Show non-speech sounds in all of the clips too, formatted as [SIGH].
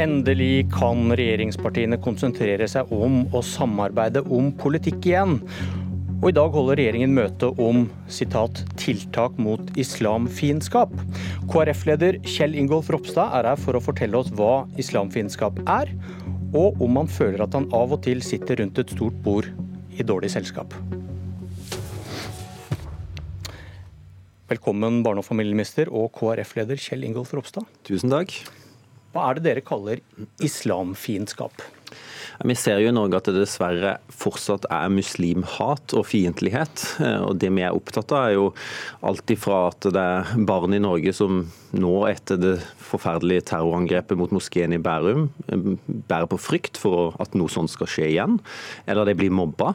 Endelig kan regjeringspartiene konsentrere seg om å samarbeide om politikk igjen. Og I dag holder regjeringen møte om citat, 'tiltak mot islamfiendskap'. KrF-leder Kjell Ingolf Ropstad er her for å fortelle oss hva islamfiendskap er, og om han føler at han av og til sitter rundt et stort bord i dårlig selskap. Velkommen barne- og familieminister og KrF-leder Kjell Ingolf Ropstad. Tusen takk. Hva er det dere kaller islamfiendskap? Vi ser jo i Norge at det dessverre fortsatt er muslimhat og fiendtlighet. Og det vi er opptatt av, er jo alt ifra at det er barn i Norge som nå, etter det forferdelige terrorangrepet mot moskeen i Bærum, bærer på frykt for at noe sånt skal skje igjen, eller de blir mobba.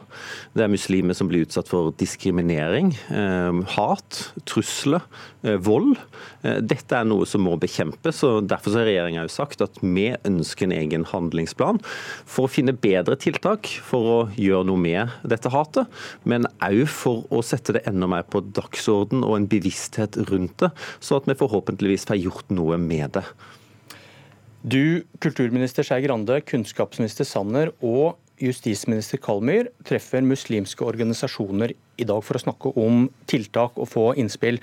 Det er muslimer som blir utsatt for diskriminering, eh, hat, trusler, eh, vold. Eh, dette er noe som må bekjempes. og Derfor har regjeringa sagt at vi ønsker en egen handlingsplan for å finne bedre tiltak for å gjøre noe med dette hatet, men òg for å sette det enda mer på dagsorden og en bevissthet rundt det, så at vi forhåpentligvis får gjort noe med det. Du, kulturminister Skei Grande, kunnskapsminister Sanner og justisminister Kalmyr treffer muslimske organisasjoner i dag for å snakke om tiltak og få innspill.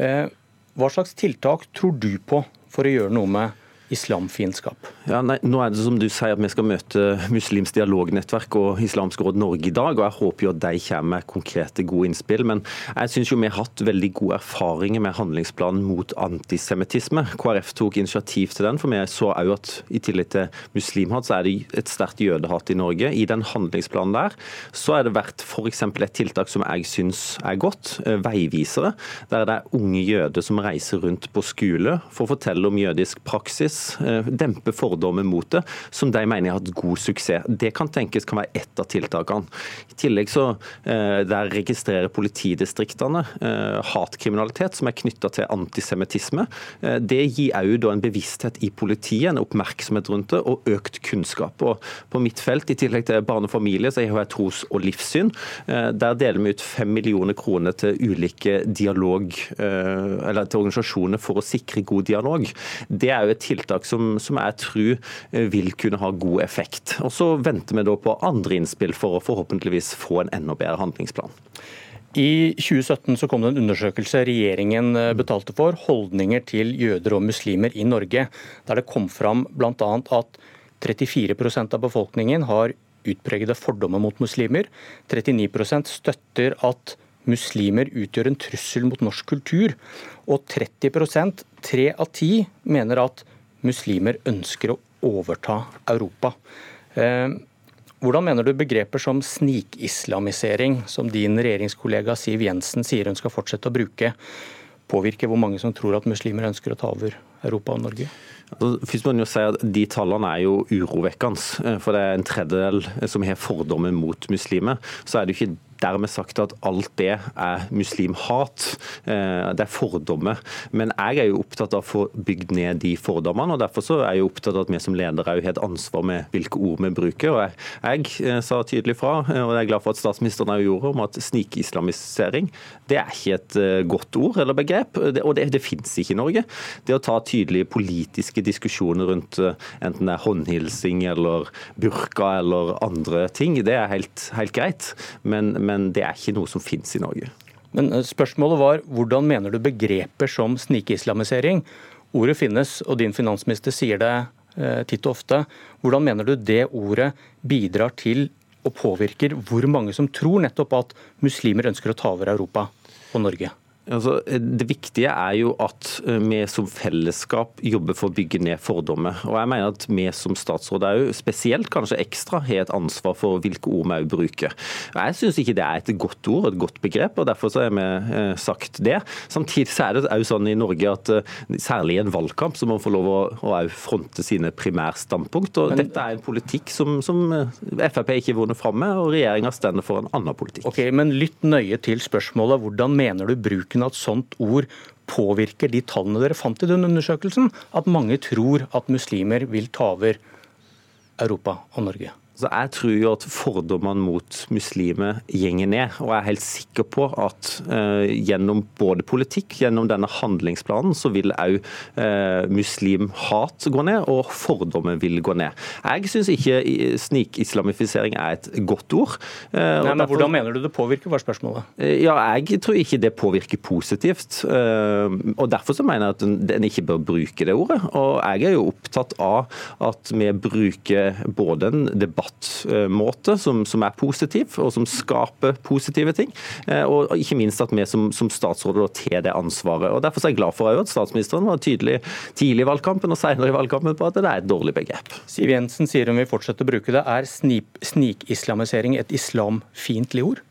Eh, hva slags tiltak tror du på for å gjøre noe med islamfiendskap? Ja, nei, nå er det som du sier at Vi skal møte Muslims dialognettverk og Islamsk råd Norge i dag. og Jeg håper jo at de kommer med konkrete, gode innspill. Men jeg syns vi har hatt veldig gode erfaringer med handlingsplanen mot antisemittisme. KrF tok initiativ til den, for vi så òg at i tillegg til muslimhat, så er det et sterkt jødehat i Norge. I den handlingsplanen der så er det vært f.eks. et tiltak som jeg syns er godt, eh, veivisere. Der det er unge jøder som reiser rundt på skole for å fortelle om jødisk praksis dempe fordommer mot det, som de mener har hatt god suksess. Det kan tenkes kan være ett av tiltakene. I tillegg så eh, der registrerer politidistriktene eh, hatkriminalitet som er knytta til antisemittisme. Det gir òg en bevissthet i politiet, en oppmerksomhet rundt det, og økt kunnskap. Og på mitt felt, i tillegg til barne og familie, så har jeg tros- og livssyn. Der deler vi ut fem millioner kroner til ulike dialog, eller til organisasjoner for å sikre god dialog. Det er jo et tiltak tiltak som, som jeg tror eh, vil kunne ha god effekt. Og Så venter vi da på andre innspill for å forhåpentligvis få en enda bedre handlingsplan. I 2017 så kom det en undersøkelse regjeringen eh, betalte for, holdninger til jøder og muslimer i Norge, der det kom fram bl.a. at 34% av befolkningen har utpregede fordommer mot muslimer. 39% støtter at muslimer utgjør en trussel mot norsk kultur. Og 30% tre av ti, mener at muslimer ønsker å overta Europa. Eh, hvordan mener du begreper som snikislamisering, som din regjeringskollega Siv Jensen sier hun skal fortsette å bruke, påvirker hvor mange som tror at muslimer ønsker å ta over Europa og Norge? Altså, først må jo si at De tallene er jo urovekkende. Eh, for det er en tredjedel som har fordommer mot muslimer. Så er det jo ikke dermed sagt at alt det er muslimhat. Eh, det er fordommer. Men jeg er jo opptatt av å få bygd ned de fordommene. og Derfor så er jeg jo opptatt av at vi som ledere har et ansvar med hvilke ord vi bruker. og Jeg, eh, sa tydelig fra, eh, og jeg er glad for at statsministeren også gjorde, om at snikislamisering det er ikke et godt ord eller begrep. Og det, det finnes ikke i Norge. Det å ta tydelige politiske diskusjoner rundt enten det er håndhilsing eller burka eller andre ting, det er helt, helt greit. men men det er ikke noe som finnes i Norge. Men eh, spørsmålet var hvordan mener du begreper som snikislamisering? Ordet finnes, og din finansminister sier det eh, titt og ofte. Hvordan mener du det ordet bidrar til og påvirker hvor mange som tror nettopp at muslimer ønsker å ta over Europa og Norge? Altså, det viktige er jo at eh, vi som fellesskap jobber for å bygge ned fordommer. Og jeg mener at vi som statsråd er jo spesielt kanskje ekstra, har et ansvar for hvilke ord vi bruker. Jeg syns ikke det er et godt ord, et godt begrep, og derfor så har vi eh, sagt det. Samtidig så er det òg sånn i Norge at eh, særlig i en valgkamp så må man få lov å, å fronte sine primærstandpunkt. og Men, Dette er en politikk som, som Frp ikke har vunnet fram med, og regjeringa stender for en annen politikk. Ok, Men lytt nøye til spørsmålet. Hvordan mener du bruken bruken at sånt ord påvirker de tallene dere fant i den undersøkelsen, at mange tror at muslimer vil ta over Europa og Norge? Så jeg tror jo at fordommene mot muslimer gjenger ned. Og jeg er helt sikker på at uh, gjennom både politikk, gjennom denne handlingsplanen, så vil òg uh, muslimhat gå ned, og fordommer vil gå ned. Jeg syns ikke snikislamifisering er et godt ord. Uh, Nei, men derfor, Hvordan mener du det påvirker, var spørsmålet? ja, Jeg tror ikke det påvirker positivt. og Derfor så mener jeg at en ikke bør bruke det ordet. Og jeg er jo opptatt av at vi bruker både en debatt debattmåte som, som, er positiv, og som skaper positive ting. Eh, og ikke minst at vi som, som statsråder tar det ansvaret. Og Derfor er jeg glad for at statsministeren var tydelig tidlig i valgkampen og senere i valgkampen på at det er et dårlig begrep. Siv Jensen sier om vi fortsetter å bruke det. Er snikislamisering et islamfiendtlig ord?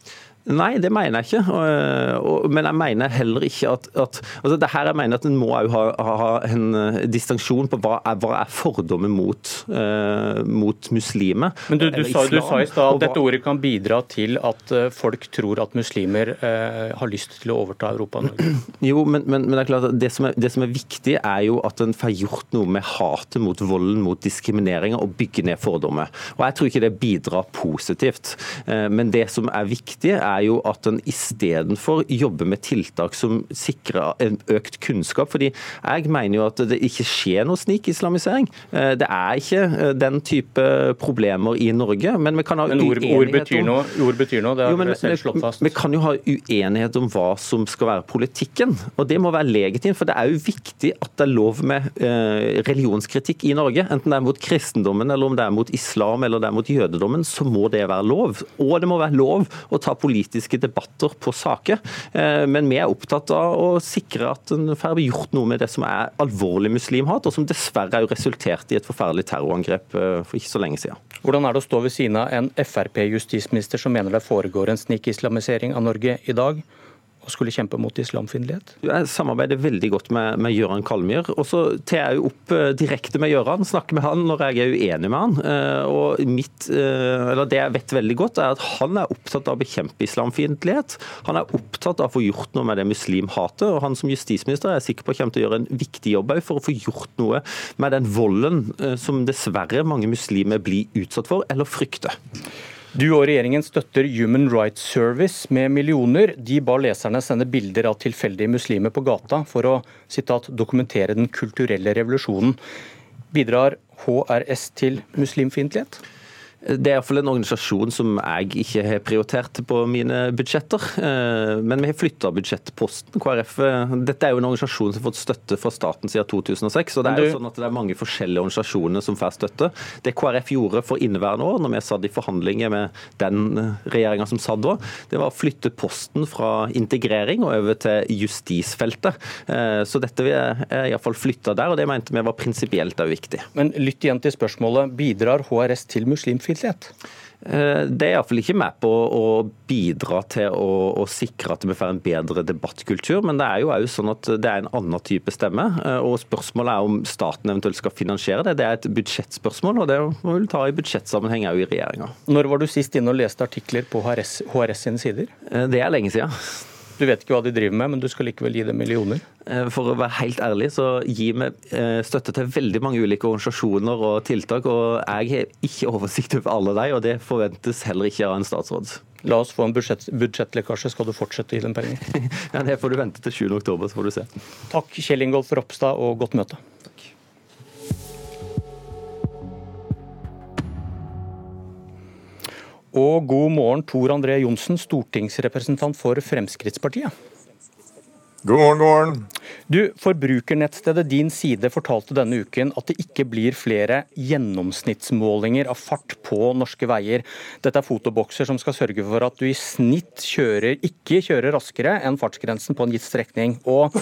Nei, det mener jeg ikke. Men jeg mener heller ikke at, at altså det her jeg mener at En må ha, ha, en eh, distinksjon på hva er, hva er fordommen mot, uh, mot muslimer. Men du, du, sa, du sa, i stad at dette ordet kan bidra til at uh, folk tror at muslimer uh, har lyst til å overta Europa og Norge? [CLEARS THROAT] Jo, men, men, men, det er klart at det som er, det som er viktig, er jo at en får gjort noe med hatet mot volden, mot diskrimineringa, og bygge ned fordommer. Og Jeg tror ikke det bidrar positivt. Men det som er viktig, er er jo at en istedenfor jobber med tiltak som sikrer en økt kunnskap. fordi jeg mener jo at det ikke skjer noe snikislamisering. Eh, det er ikke eh, den type problemer i Norge. Men vi kan ha men ord, ord, betyr noe, ord betyr noe, det har jo, selv slått fast. Vi kan jo ha uenighet om hva som skal være politikken. Og det må være legitimt. For det er jo viktig at det er lov med eh, religionskritikk i Norge. Enten det er mot kristendommen, eller om det er mot islam eller det er mot jødedommen, så må det være lov. Og det må være lov å ta politisk politiske debatter på saker. Eh, men vi er opptatt av å sikre at en får gjort noe med det som er alvorlig muslimhat, og som dessverre er resultert i et forferdelig terrorangrep eh, for ikke så lenge siden. Hvordan er det å stå ved siden av en Frp-justisminister som mener det foregår en snikislamisering av Norge i dag? Og skulle kjempe mot islamfiendtlighet? Jeg samarbeider veldig godt med, med Gøran Kalmyr. Og så tar jeg opp uh, direkte med Gøran, snakker med han når jeg er uenig med han. Uh, og mitt, eller Det jeg vet veldig godt, er at han er opptatt av å bekjempe islamfiendtlighet. Han er opptatt av å få gjort noe med det muslimhatet. Og han som justisminister er sikker på kommer til å gjøre en viktig jobb for å få gjort noe med den volden som dessverre mange muslimer blir utsatt for eller frykter. Du og regjeringen støtter Human Rights Service med millioner. De ba leserne sende bilder av tilfeldige muslimer på gata for å citat, dokumentere den kulturelle revolusjonen. Bidrar HRS til muslimfiendtlighet? Det er iallfall en organisasjon som jeg ikke har prioritert på mine budsjetter. Eh, men vi har flytta budsjettposten. KrF, eh, Dette er jo en organisasjon som har fått støtte fra staten siden 2006. og Det er jo sånn at det er mange forskjellige organisasjoner som får støtte. Det KrF gjorde for inneværende år, når vi satt i forhandlinger med den regjeringa som satt da, det var å flytte posten fra integrering og over til justisfeltet. Eh, så dette er iallfall flytta der, og det mente vi var prinsipielt òg viktig. Men lytt igjen til spørsmålet. Bidrar HRS til muslimfiendtlighet? Fiendtlighet? Eh, det er iallfall ikke med på å bidra til å, å, sikre at vi får en bedre debattkultur, men det er jo også sånn at det er en annen type stemme. Eh, og Spørsmålet er om staten eventuelt skal finansiere det. Det er et budsjettspørsmål, og det må vi ta i budsjettsammenheng òg i regjeringa. Når var du sist inne og leste artikler på HRS, HRS sine sider? Eh, det er lenge siden. Du vet ikke hva de driver med, men du skal likevel gi dem millioner? Eh, for å være helt ærlig, så gir vi eh, støtte til veldig mange ulike organisasjoner og tiltak. Og jeg har ikke oversikt over alle de, og det forventes heller ikke av en statsråd. La oss få en budsjett, budsjettlekkasje. Skal du fortsette å gi dem penger? [LAUGHS] ja, Det får du vente til 7. oktober, så får du se. Takk Kjell Ingolf Ropstad, og godt møte. Og god morgen, Tor André Johnsen, stortingsrepresentant for Fremskrittspartiet. God morgen, god morgen. Du, Forbrukernettstedet Din Side fortalte denne uken at det ikke blir flere gjennomsnittsmålinger av fart på norske veier. Dette er fotobokser som skal sørge for at du i snitt kjører, ikke kjører raskere enn fartsgrensen på en gitt strekning. Og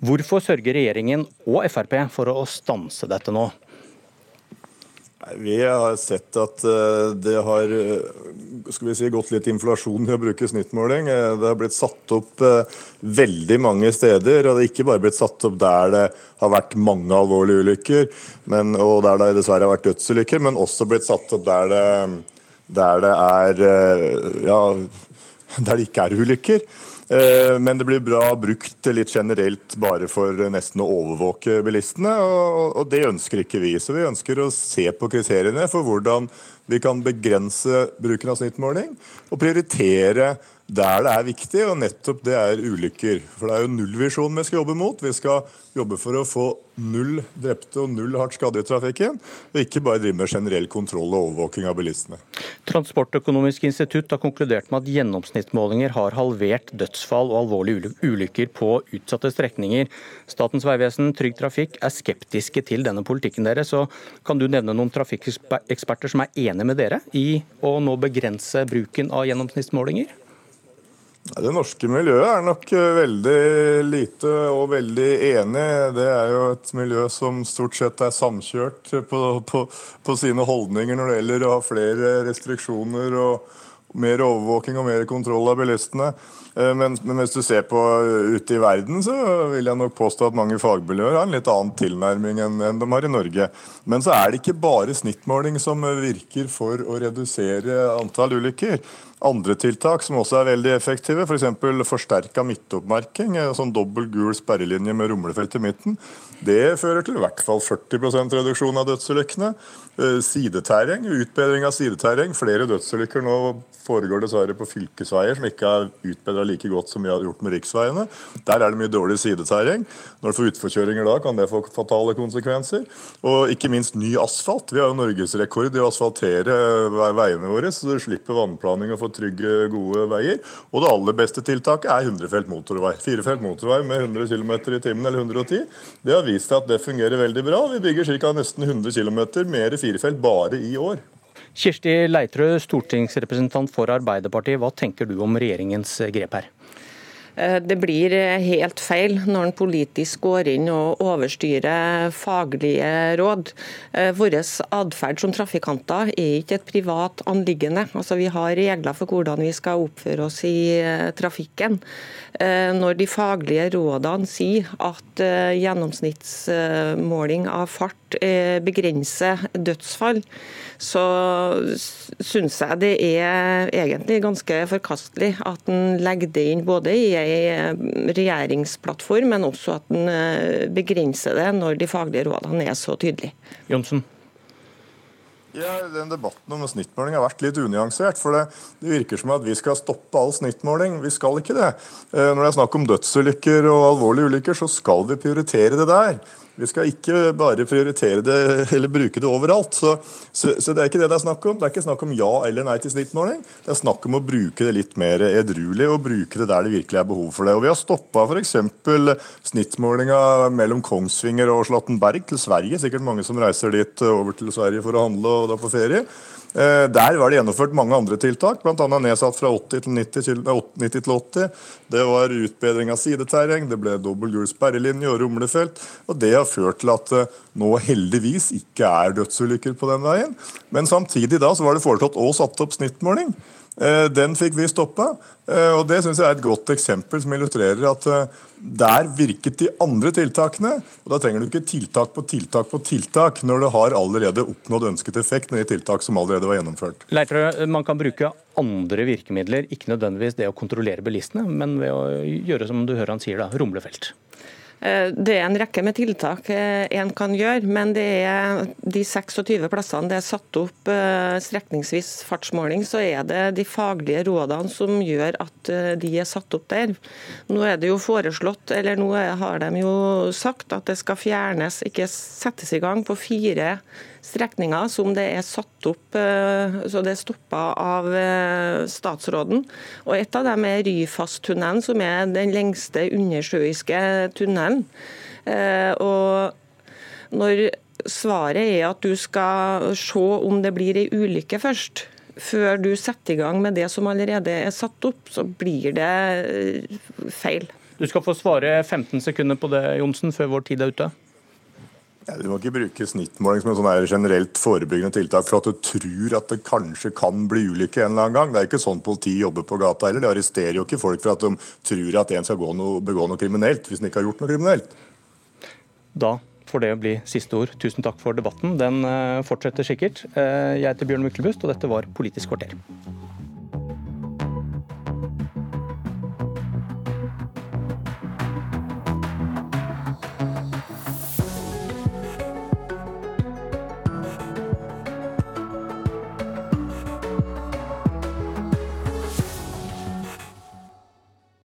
hvorfor sørger regjeringen og Frp for å stanse dette nå? Vi har sett at eh, det har eh, skal vi si, gått litt inflasjon i å bruke snittmåling. Eh, det har blitt satt opp veldig mange steder. og Det har ikke bare blitt satt opp der det har vært mange alvorlige ulykker, men, og der det dessverre har vært dødsulykker, men også blitt satt opp der det, der det er ja, der det ikke er ulykker. Eh, men det blir bra brukt litt generelt bare for nesten å overvåke bilistene, og det ønsker ikke vi. Så vi ønsker å se på kriteriene for hvordan vi kan begrense bruken av snittmåling og prioritere der det er viktig, og nettopp det er ulykker. For det er jo nullvisjonen vi skal jobbe mot. Vi skal jobbe for å få null drepte og null hardt skadde i trafikken, og ikke bare drive med generell kontroll og overvåking av bilistene. Transportøkonomisk institutt har konkludert med at gjennomsnittsmålinger har halvert dødsfall og alvorlige ulykker på utsatte strekninger. Statens vegvesen, Trygg Trafikk er skeptiske til denne politikken deres. Så kan du nevne noen trafikkeksperter som er enig med dere i å nå begrense bruken av gjennomsnittsmålinger? Det norske miljøet er nok eh, veldig lite og veldig enig. Det er jo et miljø som stort sett er samkjørt på, på, på sine holdninger når det gjelder å ha flere restriksjoner og mer overvåking og mer kontroll av bilistene. Eh, men, men, hvis du ser på ute i verden, så vil jeg nok påstå at mange fagmiljøer har en litt annen tilnærming enn, enn de har i Norge. Men så er det ikke bare snittmåling som virker for å redusere antall ulykker andre tiltak som også er veldig effektive, f.eks. For forsterka midtoppmerking, sånn dobbel gul sperrelinje med rumlefelt i midten. Det fører til i hvert fall 40 reduksjon av dødsulykkene. Eh, sideterreng, utbedring av sideterreng. Flere dødsulykker nå foregår dessverre på fylkesveier som ikke er utbedra like godt som vi har gjort med riksveiene. Der er det mye dårlig sideterreng. Når du får utforkjøringer da, kan det få fatale konsekvenser. Og ikke minst ny asfalt. Vi har jo norgesrekord i å asfaltere veiene våre, så du slipper vannplaning og får trygge, gode veier. Og det aller beste tiltaket er 100-felt motorvei. Firefelt motorvei med 100 km i timen eller 110. Det har vist seg at det fungerer veldig bra. Vi bygger ca. nesten 100 km mer firefelt bare i år. Kirsti Leitrø, stortingsrepresentant for Arbeiderpartiet. Hva tenker du om regjeringens grep her? Eh, det blir helt feil når en politisk går inn og overstyrer faglige råd. Eh, vår atferd som trafikanter er ikke et privat anliggende. Altså, vi har regler for hvordan vi skal oppføre oss i eh, trafikken. Når de faglige rådene sier at gjennomsnittsmåling av fart begrenser dødsfall, så syns jeg det er egentlig ganske forkastelig at en legger det inn både i en regjeringsplattform, men også at en eh, begrenser det når de faglige rådene er så tydelige. Jonsen? Ja, den Debatten om snittmåling har vært litt unyansert. for det, det, virker som at vi skal stoppe all snittmåling. Vi skal ikke det. Eh, når det er snakk om dødsulykker og alvorlige ulykker, så skal vi prioritere det der. Vi skal ikke bare prioritere det eller bruke det overalt. Så, så, så, det er ikke det det er snakk om. Det er ikke snakk om ja eller nei til snittmåling. Det er snakk om å bruke det litt mer edruelig og bruke det der det virkelig er behov for det. Og Vi har stoppa f.eks. snittmålinga mellom Kongsvinger og Slottenberg til Sverige. Sikkert mange som reiser dit over til Sverige for å handle og da på ferie. Eh, der var det gjennomført mange andre tiltak, bl.a. nedsatt fra 80 til 90, 90 til 80. Det var utbedring av sideterreng, det ble dobbel gul sperrelinje og rumlefelt. og Det har ført til at det nå heldigvis ikke er dødsulykker på den veien. Men samtidig da så var det foreslått og satt opp snittmåling. Eh, den fikk vi stoppa, eh, og det synes jeg er et godt eksempel som illustrerer at der virket de andre tiltakene. og Da trenger du ikke tiltak på tiltak på tiltak når du har allerede oppnådd ønsket effekt med de tiltak som allerede var gjennomført. Leitrø, man kan bruke andre virkemidler, ikke nødvendigvis det å kontrollere bilistene, men ved å gjøre som du hører han sier, da, rumlefelt. Eh, det er en rekke med tiltak eh, en kan gjøre, men det er de 26 plassene det er satt opp eh, strekningsvis fartsmåling, så er det de faglige rådene som gjør at de er satt opp der. Nå er det jo foreslått, eller nå har de jo sagt at det skal fjernes, ikke settes i gang på fire strekninger som det er satt opp så det er stoppa av statsråden. Og Et av dem er Ryfasttunnelen, som er den lengste undersjøiske tunnelen. Og når svaret er at du skal se om det blir ei ulykke først, før du setter i gang med det som allerede er satt opp, så blir det feil. Du skal få svare 15 sekunder på det, Johnsen, før vår tid er ute. Ja, du må ikke bruke snittmåling som et generelt forebyggende tiltak for at du tror at det kanskje kan bli ulykke en eller annen gang. Det er ikke sånn politiet jobber på gata heller. De arresterer jo ikke folk for at de tror at en skal noe, begå noe kriminelt hvis den ikke har gjort noe kriminelt. Da får det bli siste ord. Tusen takk for debatten. Den eh, fortsetter sikkert. Eh, jeg heter Bjørn Myklebust, og dette var Politisk kvarter.